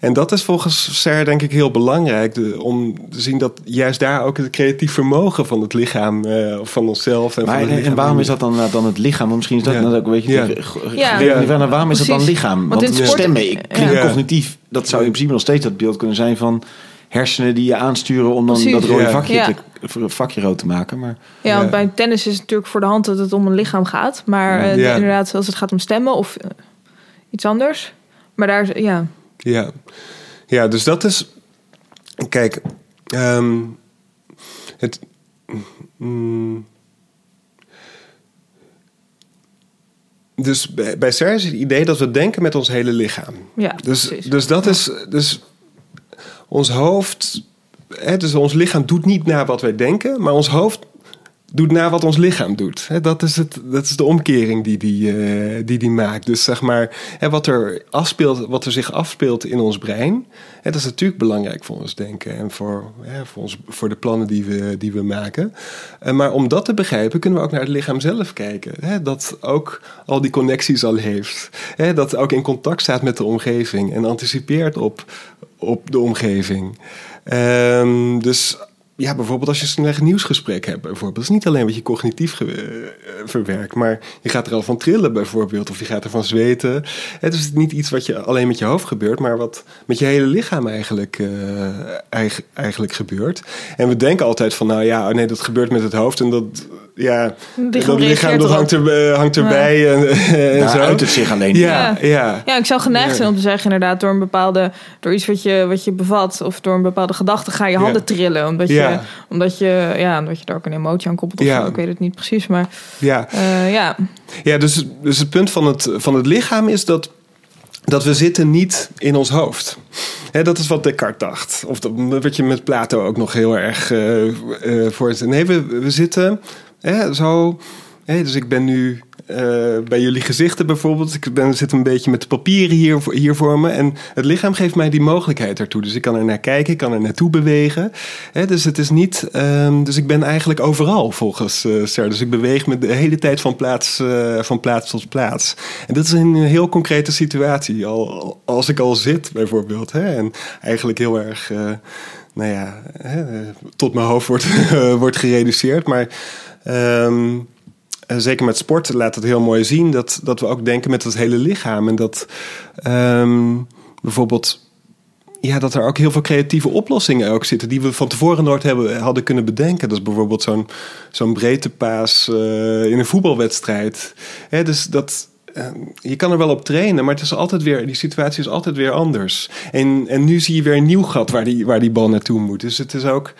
En dat is volgens Ser denk ik heel belangrijk. De, om te zien dat juist daar ook het creatief vermogen van het lichaam, eh, of van onszelf. En, Maar, van het en, lichaam en waarom is dat dan, dan het lichaam? Want misschien is dat Ja. dan ook een beetje... Ja. te- Ja. Ja. waarom is dat dan lichaam? Want Want, in sport- stemmen ik-. Cognitief. Dat zou in principe nog steeds dat beeld kunnen zijn van... hersenen die je aansturen om dan Precies. dat rode vakje, Ja. te, vakje rood te maken. Maar Ja, want Ja. bij tennis is het natuurlijk voor de hand dat het om een lichaam gaat. Maar eh, inderdaad, als het gaat om stemmen of eh, iets anders. Maar daar is, ja, Ja, ja dus dat is. Kijk, ehm, het. mm, dus bij, bij is het idee dat we denken met ons hele lichaam. ja Dus, precies. dus dat is. Dus ons hoofd. Hè, dus ons lichaam doet niet naar wat wij denken, maar ons hoofd doet naar wat ons lichaam doet. Dat, is het, dat is de omkering die die, eh, die die maakt. Dus zeg maar, wat, er afspeelt, wat er zich afspeelt in ons brein, dat is natuurlijk belangrijk voor ons denken en voor, voor, ons, voor de plannen die we, die we maken. Eh, maar om dat te begrijpen, kunnen we ook naar het lichaam zelf kijken. Dat ook al die connecties al heeft. Dat ook in contact staat met de omgeving en anticipeert op, op de omgeving. Ehm, dus ja, bijvoorbeeld als je een nieuwsgesprek hebt, bijvoorbeeld. Dat is niet alleen wat je cognitief eh, verwerkt, maar je gaat er al van trillen, bijvoorbeeld. Of je gaat ervan zweten. Het is niet iets wat je alleen met je hoofd gebeurt, maar wat met je hele lichaam eigenlijk, eh, eig- eigenlijk gebeurt. En we denken altijd van, nou ja, oh nee, dat gebeurt met het hoofd. En dat, ja, Het lichaam dat lichaam dat hangt, er, hangt erbij. En, en daar zo. uit het zich alleen. Ja, ja. Ja, ik zou geneigd Ja. zijn om te zeggen, inderdaad, door een bepaalde, door iets wat je, wat je bevat of door een bepaalde gedachte ga je Ja. handen trillen. Omdat, Ja. je, omdat, je, ja, omdat je daar ook een emotie aan koppelt. Of Ja. zo, ik weet het niet precies, maar ja. eh, ja. Ja, dus, dus het punt van het, van het lichaam is dat, dat we zitten niet in ons hoofd. Hè, dat is wat Descartes dacht. Of dat, wat je met Plato ook nog heel erg eh eh, voor Nee, we, we zitten hè, zo... Hè, dus ik ben nu eh, bij jullie gezichten bijvoorbeeld. Ik ben, zit een beetje met de papieren hier, hier voor me. En het lichaam geeft mij die mogelijkheid ertoe. Dus ik kan er naar kijken, ik kan er naartoe bewegen. Hè, dus het is niet. ehm, dus ik ben eigenlijk overal volgens eh Ser. Dus ik beweeg me de hele tijd van plaats, eh, van plaats tot plaats. En dat is een heel concrete situatie. Al, als ik al zit bijvoorbeeld. Hè, en eigenlijk heel erg. nou ja, tot mijn hoofd wordt, wordt gereduceerd. Maar. Ehm, eh, zeker met sport laat het heel mooi zien dat, dat we ook denken met het hele lichaam. En dat ehm, bijvoorbeeld. Ja, dat er ook heel veel creatieve oplossingen ook zitten die we van tevoren nooit hebben, hadden kunnen bedenken. Dat is bijvoorbeeld zo'n zo'n breedtepaas eh in een voetbalwedstrijd. Dus dat, eh, je kan er wel op trainen, maar het is altijd weer, die situatie is altijd weer anders. En, en nu zie je weer een nieuw gat waar die, waar die bal naartoe moet. Dus het, is ook,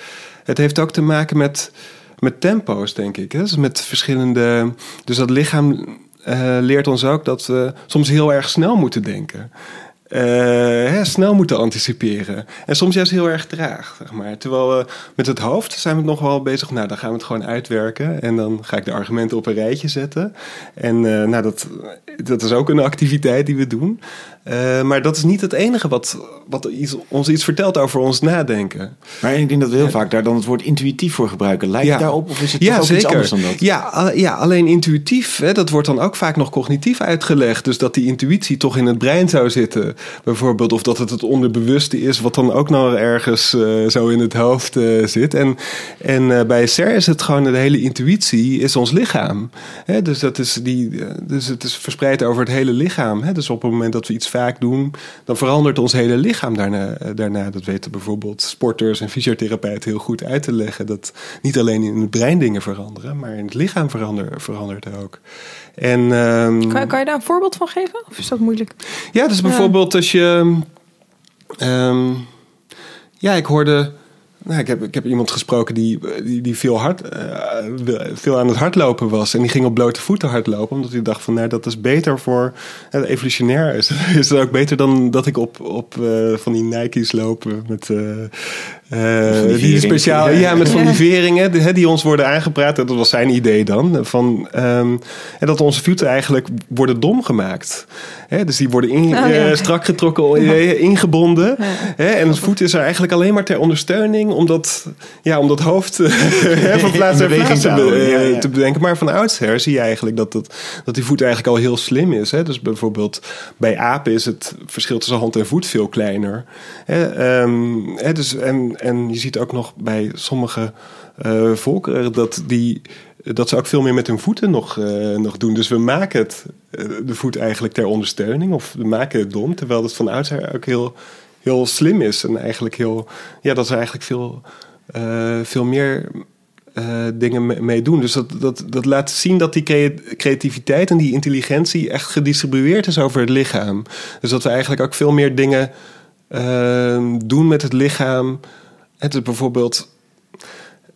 het heeft ook te maken met, met tempo's, denk ik. Hè? Dus met verschillende. Dus dat lichaam eh, leert ons ook dat we soms heel erg snel moeten denken. Eh, hè, snel moeten anticiperen. En soms juist heel erg traag, zeg maar. Terwijl we met het hoofd zijn we nog wel bezig. Nou, dan gaan we het gewoon uitwerken. En dan ga ik de argumenten op een rijtje zetten. En eh, nou, dat, dat is ook een activiteit die we doen. Eh, maar dat is niet het enige wat, wat iets, ons iets vertelt over ons nadenken. Maar ik denk dat we heel vaak daar dan het woord intuïtief voor gebruiken. Lijkt Ja. het daarop of is het Ja, toch ook iets anders dan dat? Ja, ja, alleen intuïtief, hè, dat wordt dan ook vaak nog cognitief uitgelegd. Dus dat die intuïtie toch in het brein zou zitten, bijvoorbeeld. Of dat het het onderbewuste is, wat dan ook nog ergens eh, zo in het hoofd eh, zit. En, en eh, bij SER is het gewoon de hele intuïtie, is ons lichaam. Hè, dus, dat is die, dus het is verspreid over het hele lichaam. Hè. Dus op het moment dat we iets vaak doen, dan verandert ons hele lichaam daarna. daarna. Dat weten bijvoorbeeld sporters en fysiotherapeuten heel goed uit te leggen. Dat niet alleen in het brein dingen veranderen, maar in het lichaam verander, verandert ook. En, ehm, Kan, kan je daar een voorbeeld van geven? Of is dat moeilijk? ja, dus bijvoorbeeld als je. ehm, ja, ik hoorde. Nou, ik, heb, ik heb iemand gesproken die, die, die veel, hard, eh, veel aan het hardlopen was. En die ging op blote voeten hardlopen. Omdat hij dacht van nou, dat is beter voor. eh, evolutionair is, is het ook beter dan dat ik op, op eh, van die Nike's loop. Met, eh, eh, die die veringen. speciaal, ja, met van die veringen die, die ons worden aangepraat. Dat was zijn idee dan. Van, ehm, en dat onze voeten eigenlijk worden dom gemaakt. Hè, dus die worden in, Oh, ja. eh, strak getrokken, eh, ingebonden. Hè, en het voet is er eigenlijk alleen maar ter ondersteuning. Om dat, ja, om dat hoofd eh, van plaats naar plaats te, be- eh, bedenken. Maar van oudsher zie je eigenlijk dat, dat, dat die voet eigenlijk al heel slim is. Hè? Dus bijvoorbeeld bij apen is het verschil tussen hand en voet veel kleiner. Hè? Ehm, dus, en, en je ziet ook nog bij sommige eh, volkeren dat, die, dat ze ook veel meer met hun voeten nog, eh, nog doen. Dus we maken het, eh, de voet eigenlijk ter ondersteuning. Of we maken het dom. Terwijl het van oudsher ook heel, heel slim is. En eigenlijk heel, ja, dat er eigenlijk veel, veel meer dingen mee- doen. Dus dat, dat, dat laat zien dat die crea- creativiteit en die intelligentie echt gedistribueerd is over het lichaam. Dus dat we eigenlijk ook veel meer dingen doen met het lichaam. Het is bijvoorbeeld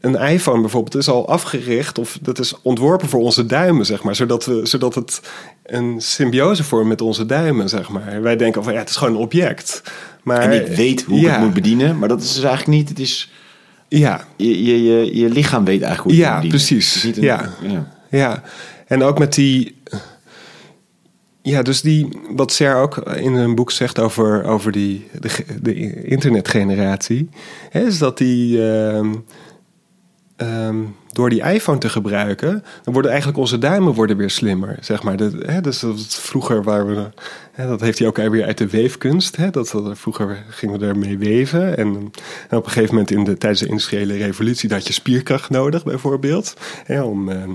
een iPhone bijvoorbeeld is al afgericht of dat is ontworpen voor onze duimen, zeg maar, zodat, we, zodat het een symbiose vormt met onze duimen, zeg maar. Wij denken van ja, het is gewoon een object. Maar, En ik weet hoe ik het moet bedienen, maar dat is dus eigenlijk niet. Het is, Ja, je, je, je, je lichaam weet eigenlijk hoe je Ja, het moet bedienen. precies. Het is niet een- Ja. ja. Ja, en ook met die. Ja, dus die, wat Ser ook in een boek zegt over, over die, de, ge- de internetgeneratie, hè, is dat die. ehm, ehm, door die iPhone te gebruiken, dan worden eigenlijk onze duimen worden weer slimmer, zeg maar. De, hè, dus dat vroeger waar we, hè, dat heeft hij ook weer uit de weefkunst. Hè, dat, dat- vroeger gingen we ermee weven en, op een gegeven moment in de, tijdens de industriële revolutie dat had je spierkracht nodig, bijvoorbeeld, hè, om ehm,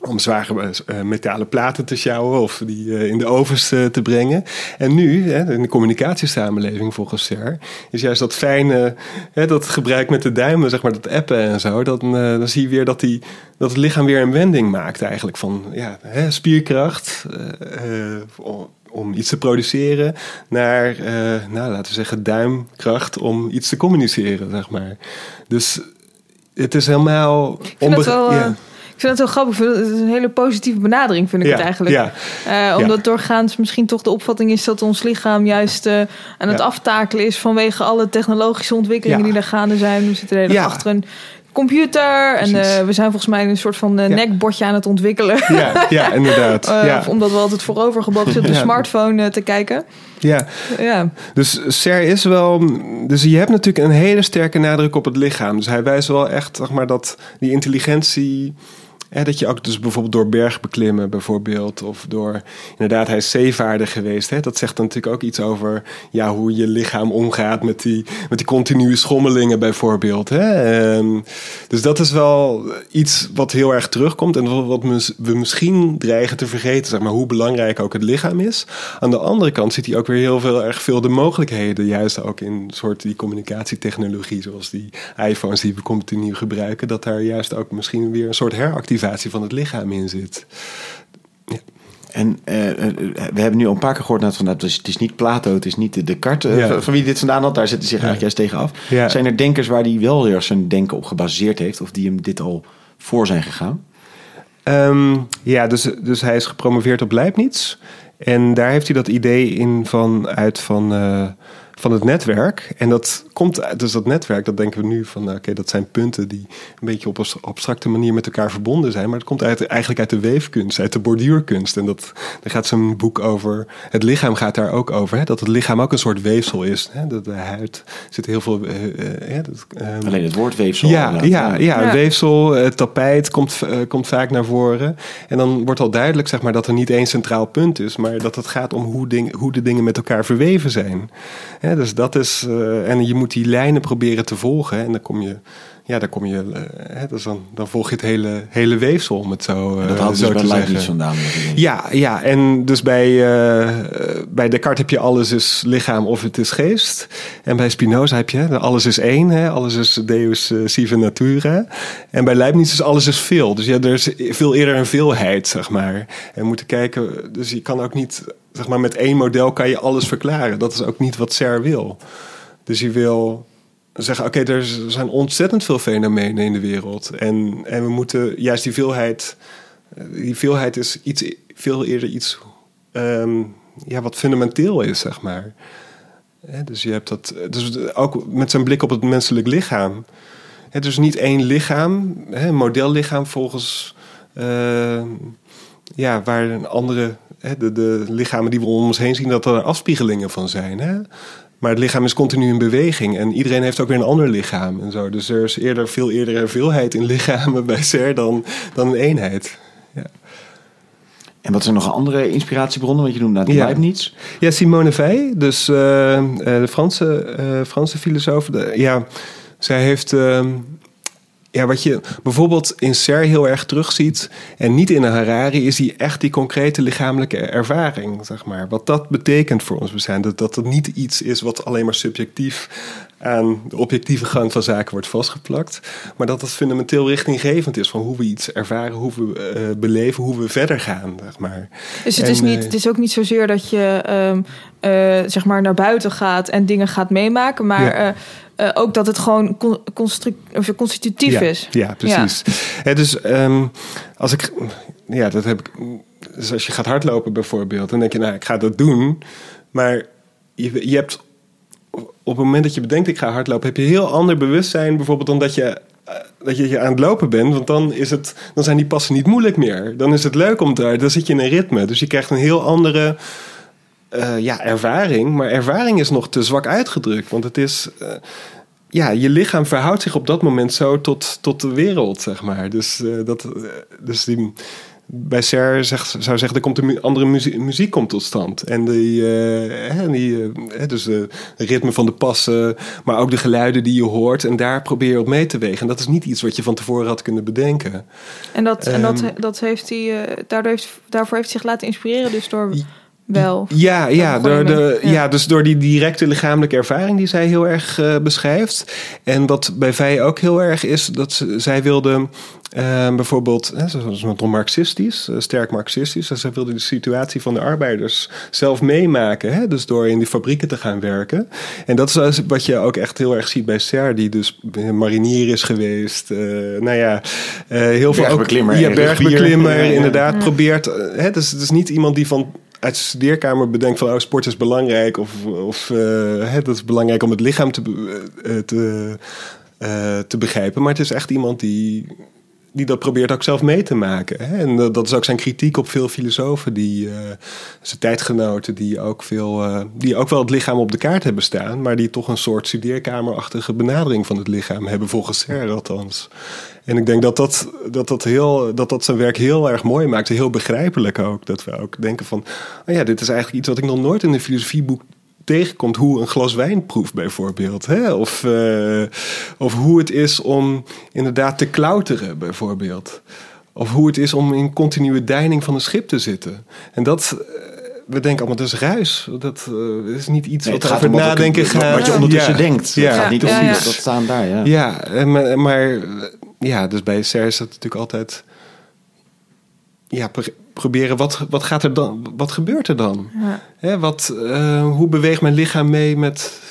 om zware eh, metalen platen te sjouwen of die eh, in de ovens eh, te brengen. En nu, in de communicatiesamenleving volgens SER, is juist dat fijne, dat gebruik met de duimen, zeg maar, dat appen en zo, eh, dan zie je weer dat, die, dat het lichaam weer een wending maakt eigenlijk van ja, spierkracht. om- iets te produceren naar, nou, laten we zeggen, duimkracht om iets te communiceren, zeg maar. Dus het is helemaal... Ik vind het onbe- wel... ja. Ik vind het wel grappig. Het is een hele positieve benadering, vind ik Ja, het eigenlijk. ja. Eh, omdat doorgaans misschien toch de opvatting is dat ons lichaam juist eh, aan het Ja. aftakelen is vanwege alle technologische ontwikkelingen Ja. die daar gaande zijn. We zitten de hele dag Ja. achter een computer en eh, we zijn volgens mij een soort van Ja. nekbordje aan het ontwikkelen. Ja, ja inderdaad. Ja. of omdat we altijd voorovergebogen zitten op de Ja. smartphone te kijken. ja. Ja. Dus Ser is wel. Dus je hebt natuurlijk een hele sterke nadruk op het lichaam. Dus hij wijst wel echt, zeg maar, dat die intelligentie. Dat je ook dus bijvoorbeeld door bergbeklimmen bijvoorbeeld. Of door, inderdaad, hij is zeevaarder geweest. Hè, dat zegt dan natuurlijk ook iets over ja, hoe je lichaam omgaat met die, met die continue schommelingen bijvoorbeeld. Hè. Ehm, dus dat is wel iets wat heel erg terugkomt. En wat we misschien dreigen te vergeten. Zeg maar, hoe belangrijk ook het lichaam is. Aan de andere kant ziet hij ook weer heel veel, erg veel de mogelijkheden. Juist ook in soort die communicatietechnologie. Zoals die iPhones die we continu gebruiken. Dat daar juist ook misschien weer een soort heractivatie van het lichaam in zit. En eh, eh, we hebben nu al een paar keer gehoord dat van, nou, het, is, het is niet Plato, het is niet de Descartes eh, Ja. van- wie dit vandaan had. Daar zitten zich eigenlijk juist tegen af. Ja. Zijn er denkers waar hij wel erg zijn denken op gebaseerd heeft of die hem dit al voor zijn gegaan? Ehm, ja, dus, dus hij is gepromoveerd op Leibniz. En daar heeft hij dat idee in van, uit van, eh, van het netwerk. En dat komt uit, dus dat netwerk, dat denken we nu van, nou, oké, dat zijn punten die een beetje op een abstracte manier met elkaar verbonden zijn. Maar dat komt uit, eigenlijk uit de weefkunst, uit de borduurkunst. En dat, daar gaat zijn boek over. Het lichaam gaat daar ook over. Hè? Dat het lichaam ook een soort weefsel is. Hè? Dat de huid zit heel veel. eh, eh, ja, dat, ehm, Alleen het woord weefsel. ja, ja, ja, Ja. weefsel, eh, tapijt komt, eh, komt vaak naar voren. En dan wordt al duidelijk zeg maar, dat er niet één centraal punt is, maar dat het gaat om hoe, ding, hoe de dingen met elkaar verweven zijn. Hè, dus dat is, eh, en je moet die lijnen proberen te volgen. En dan kom je, ja, dan kom je, eh, hè, dus dan, dan volg je het hele, hele weefsel, om het zo, En eh, dat zo dus bij Leibniz vandaan. Ja, ja, en dus bij, eh, bij Descartes heb je alles is lichaam of het is geest. En bij Spinoza heb je alles is één, hè, alles is deus eh, sive natura. En bij Leibniz is alles is veel. Dus ja, er is veel eerder een veelheid, zeg maar. En moeten kijken, dus je kan ook niet, zeg maar, met één model kan je alles verklaren. Dat is ook niet wat Ser wil. Dus je wil zeggen, oké, er zijn ontzettend veel fenomenen in de wereld. En, en we moeten juist die veelheid die veelheid is iets, veel eerder iets ehm, ja, wat fundamenteel is, zeg maar. Dus je hebt dat, dus ook met zijn blik op het menselijk lichaam. Het is niet één lichaam, een modellichaam volgens eh, ja, waar een andere, de, de lichamen die we om ons heen zien, dat er afspiegelingen van zijn. Hè? Maar het lichaam is continu in beweging en iedereen heeft ook weer een ander lichaam en zo. Dus er is eerder, veel eerder een veelheid in lichamen bij Ser dan, dan een eenheid. Ja. En wat zijn nog andere inspiratiebronnen? Want je noemt naar Ja. Leibniz. Ja, Simone Weil, dus eh, eh, de Franse, eh, Franse filosoof. de- ja, zij heeft ehm, ja, wat je bijvoorbeeld in Ser heel erg terugziet en niet in een Harari, is die echt die concrete lichamelijke ervaring, zeg maar. Wat dat betekent voor ons bestaan. Dat, dat niet iets is wat alleen maar subjectief aan de objectieve gang van zaken wordt vastgeplakt. Maar dat het fundamenteel richtinggevend is van hoe we iets ervaren, hoe we uh, beleven, hoe we verder gaan. Zeg maar. Dus het, is, niet, uh, het is ook niet zozeer dat je um, uh, zeg maar naar buiten gaat en dingen gaat meemaken, maar. Ja. Uh, ook dat het gewoon of constitutief ja, is. Ja, precies. Ja. dus um, als ik, ja, dat heb ik. Dus als je gaat hardlopen bijvoorbeeld, dan denk je, nou, ik ga dat doen. Maar je, je hebt op het moment dat je bedenkt, ik ga hardlopen, heb je een heel ander bewustzijn, bijvoorbeeld, dan dat je dat je aan het lopen bent, want dan, is het, dan zijn die passen niet moeilijk meer. Dan is het leuk om te dan zit je in een ritme. Dus je krijgt een heel andere uh, ja, ervaring. Maar ervaring is nog te zwak uitgedrukt, want het is. Uh, ja, je lichaam verhoudt zich op dat moment zo tot, tot de wereld, zeg maar. Dus, dat, dus die, bij Ser zegt, zou zeggen, er komt een andere muziek, muziek komt tot stand. En die, uh, die uh, dus de ritme van de passen, maar ook de geluiden die je hoort. En daar probeer je op mee te wegen. En dat is niet iets wat je van tevoren had kunnen bedenken. En, dat, um, en dat, dat heeft hij, daardoor heeft, daarvoor heeft hij zich laten inspireren, dus door wel. Ja, ja, door de, ja. ja. dus door die directe lichamelijke ervaring die zij heel erg uh, beschrijft. En wat bij Vij ook heel erg is, dat ze, zij wilde uh, bijvoorbeeld, hè, ze was nogal marxistisch, uh, sterk marxistisch. Dus zij wilde de situatie van de arbeiders zelf meemaken. Hè, dus door in die fabrieken te gaan werken. En dat is wat je ook echt heel erg ziet bij Ser, die dus marinier is geweest. Uh, nou ja, heel veel ook... Bergbeklimmer. Ja, bergbeklimmer, ja, ja, inderdaad. Probeert, hè, dus het is niet iemand die van uit de studeerkamer bedenkt van oh, sport is belangrijk of, of uh, het is belangrijk om het lichaam te, uh, te, uh, te begrijpen. Maar het is echt iemand die, die dat probeert ook zelf mee te maken. Hè? En dat is ook zijn kritiek op veel filosofen, die, zijn tijdgenoten, die ook, veel, die ook wel het lichaam op de kaart hebben staan, maar die toch een soort studeerkamerachtige benadering van het lichaam hebben, volgens Serre althans. En ik denk dat dat, dat, dat, heel, dat dat zijn werk heel erg mooi maakt. Heel begrijpelijk ook. Dat we ook denken van... Oh ja, dit is eigenlijk iets wat ik nog nooit in een filosofieboek tegenkomt. Hoe een glas wijn proeft bijvoorbeeld. Hè? Of, uh, of hoe het is om inderdaad te klauteren bijvoorbeeld. Of hoe het is om in continue deining van een schip te zitten. En dat we denken allemaal, dat is ruis. Dat uh, is niet iets nee, wat over nadenken gaat. Wat je ondertussen ja. denkt. Ja. Het gaat niet om ja, ja. dat staan daar. Ja, ja maar, maar ja, dus bij SER is dat natuurlijk altijd ja, pro proberen wat, wat gaat er dan, wat gebeurt er dan? Ja. Hè, wat, uh, hoe beweegt mijn lichaam mee met,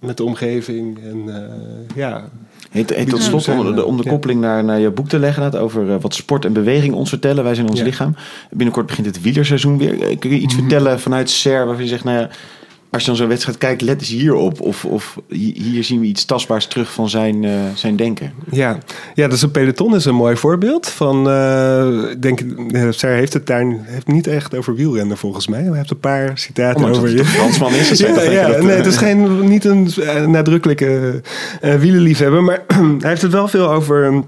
met de omgeving? En uh, ja. Heet, heet tot slot, om de, om de koppeling naar, naar je boek te leggen, over uh, wat sport en beweging ons vertellen. Wij zijn ons ja. lichaam. Binnenkort begint het wielerseizoen weer. Kun je iets mm -hmm. vertellen vanuit SER waarvan je zegt, nou ja, als je dan zo'n wedstrijd kijkt, let eens hierop. Of, of hier zien we iets tastbaars terug van zijn, uh, zijn denken. Ja. ja, dus een peloton is een mooi voorbeeld. Van, uh, denk, Ser heeft het daar heeft niet echt over wielrennen volgens mij. Hij heeft een paar citaten oh, over je. Fransman is het. ja, ja, dat, nee, het is geen, niet een nadrukkelijke uh, wielenliefhebber. Maar hij heeft het wel veel over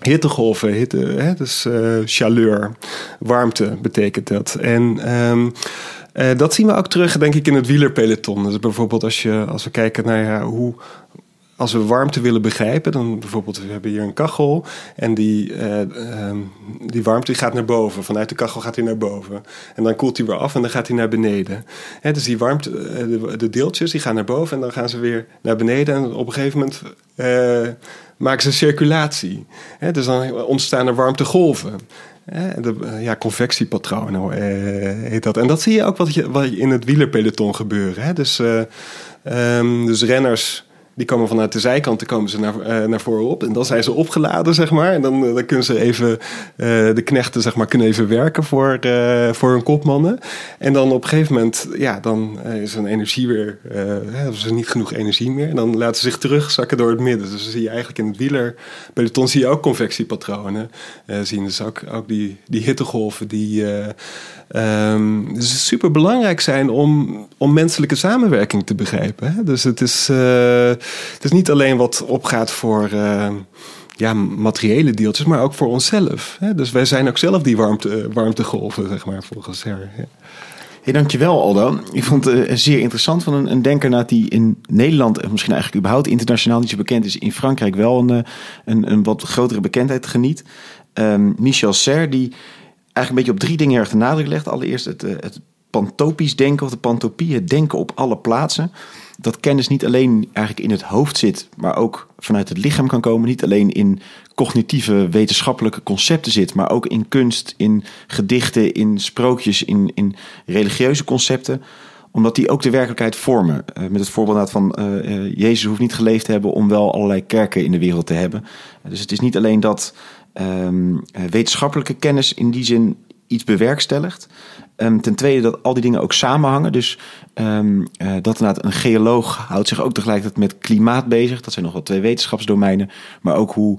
hittegolven, hitte, hè, dus uh, chaleur, warmte betekent dat. En um, uh, dat zien we ook terug, denk ik, in het wielerpeloton. Dus bijvoorbeeld als, je, als we kijken naar hoe, als we warmte willen begrijpen, dan bijvoorbeeld, we hebben hier een kachel en die, uh, um, die warmte die gaat naar boven. Vanuit de kachel gaat hij naar boven. En dan koelt hij weer af en dan gaat hij naar beneden. Dus die warmte, de, de, deeltjes die gaan naar boven en dan gaan ze weer naar beneden. En op een gegeven moment maken ze circulatie. Dus dan ontstaan er warmtegolven. De, ja, convectiepatronen uh, heet dat. En dat zie je ook wat, je, wat in het wielerpeloton gebeuren. Hè? Dus, uh, um, dus renners die komen vanuit de zijkanten komen ze naar, uh, naar voren op. En dan zijn ze opgeladen, zeg maar. En dan, dan kunnen ze even, uh, de knechten, zeg maar, kunnen even werken voor, voor hun kopmannen. En dan op een gegeven moment, ja, dan is hun energie weer, hebben ze niet genoeg energie meer. En dan laten ze zich terugzakken door het midden. Dus dan zie je eigenlijk in het wielerpeloton zie je ook convectiepatronen. zien dus ook, ook die, die hittegolven die... Um, dus super belangrijk zijn om, om menselijke samenwerking te begrijpen. Hè? Dus het is, uh, het is niet alleen wat opgaat voor uh, ja, materiële deeltjes, maar ook voor onszelf. Hè? Dus wij zijn ook zelf die warmte, warmtegolven, zeg maar, volgens haar. Ja. Dankjewel Aldo. Ik vond het zeer interessant van een, een denker die in Nederland, en misschien eigenlijk überhaupt internationaal niet zo bekend is, in Frankrijk wel een, een, een wat grotere bekendheid geniet. Um, Michel Serres, die eigenlijk een beetje op drie dingen erg de nadruk legt. Allereerst het, uh, het pantopisch denken of de pantopie, het denken op alle plaatsen. Dat kennis niet alleen eigenlijk in het hoofd zit, maar ook vanuit het lichaam kan komen. Niet alleen in cognitieve wetenschappelijke concepten zit, maar ook in kunst, in gedichten, in sprookjes, in, in religieuze concepten omdat die ook de werkelijkheid vormen. Uh, met het voorbeeld van uh, Jezus hoeft niet geleefd te hebben om wel allerlei kerken in de wereld te hebben. dus het is niet alleen dat um, wetenschappelijke kennis in die zin iets bewerkstelligt. Um, ten tweede dat al die dingen ook samenhangen. Dus um, uh, dat inderdaad een geoloog houdt zich ook tegelijkertijd met klimaat bezig. Dat zijn nog wel twee wetenschapsdomeinen. Maar ook hoe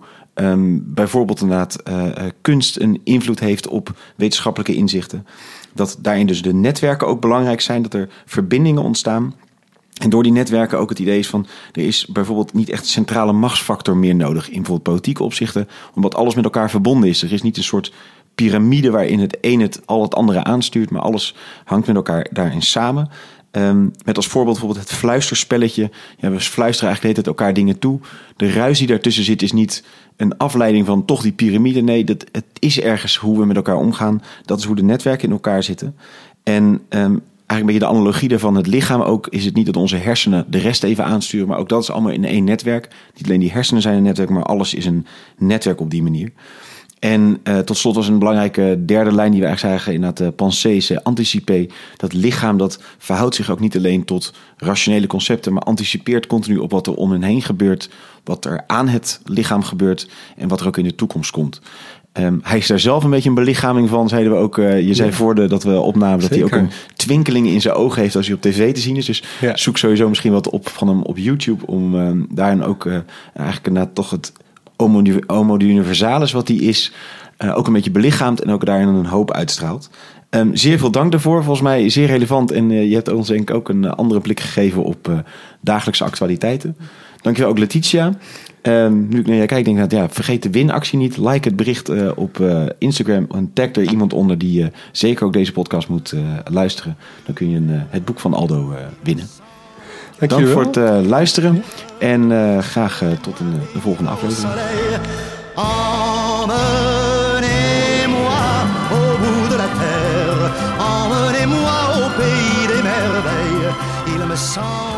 bijvoorbeeld inderdaad uh, kunst een invloed heeft op wetenschappelijke inzichten. Dat daarin dus de netwerken ook belangrijk zijn. Dat er verbindingen ontstaan. En door die netwerken ook het idee is van er is bijvoorbeeld niet echt centrale machtsfactor meer nodig in bijvoorbeeld politieke opzichten, omdat alles met elkaar verbonden is. Er is niet een soort piramide waarin het een het al het andere aanstuurt, maar alles hangt met elkaar daarin samen. Um, met als voorbeeld bijvoorbeeld het fluisterspelletje. Ja, we fluisteren eigenlijk het elkaar dingen toe. De ruis die daartussen zit is niet een afleiding van toch die piramide. Nee, dat, het is ergens hoe we met elkaar omgaan. Dat is hoe de netwerken in elkaar zitten. En um, eigenlijk een beetje de analogie daarvan, het lichaam ook, is het niet dat onze hersenen de rest even aansturen, maar ook dat is allemaal in één netwerk. Niet alleen die hersenen zijn een netwerk, maar alles is een netwerk op die manier. En uh, tot slot was een belangrijke derde lijn die we eigenlijk zagen in dat uh, pensées, uh, anticipé. Dat lichaam dat verhoudt zich ook niet alleen tot rationele concepten, maar anticipeert continu op wat er om hen heen gebeurt, wat er aan het lichaam gebeurt en wat er ook in de toekomst komt. Um, hij is daar zelf een beetje een belichaming van, zeiden we ook. Uh, je zei ja. voor de, dat we opnamen dat hij ook een twinkeling in zijn ogen heeft als hij op tv te zien is. Dus ja. zoek sowieso misschien wat op van hem op YouTube om um, daarin ook uh, eigenlijk na toch het homo, homo universalis wat die is, uh, ook een beetje belichaamt en ook daarin een hoop uitstraalt. Um, zeer veel dank daarvoor. Volgens mij zeer relevant. En je hebt ons denk ik ook een andere blik gegeven op dagelijkse actualiteiten. Dankjewel ook Letitia. Um, nu ik naar jij kijk, denk ik dat ja, vergeet de winactie niet. Like het bericht uh, op Instagram en tag er iemand onder die zeker ook deze podcast moet luisteren. Dan kun je een, het boek van Aldo winnen. Dank, Dank voor het uh, luisteren en uh, graag uh, tot een, de volgende aflevering. Emmenez-moi au bout de la terre, emmenez-moi au pays des merveilles. Il me semble